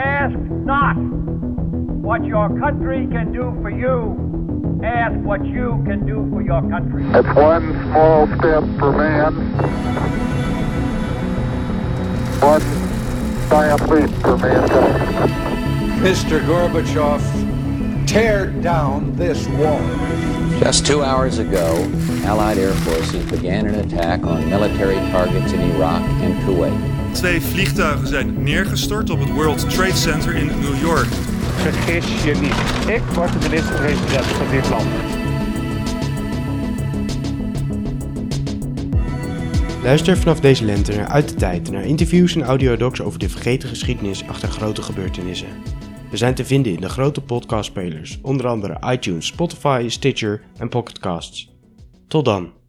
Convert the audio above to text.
Ask not what your country can do for you. Ask what you can do for your country. It's one small step for man, one giant leap for mankind. Mr. Gorbachev, tear down this wall. Just two hours ago, Allied air forces began an attack on military targets in Iraq and Kuwait. Twee vliegtuigen zijn neergestort op het World Trade Center in New York. Vergis je niet. Ik word de minister-president van dit land. Luister vanaf deze lente naar Uit de Tijd naar interviews en audiodocs over de vergeten geschiedenis achter grote gebeurtenissen. We zijn te vinden in de grote podcastspelers, onder andere iTunes, Spotify, Stitcher en Pocketcasts. Tot dan.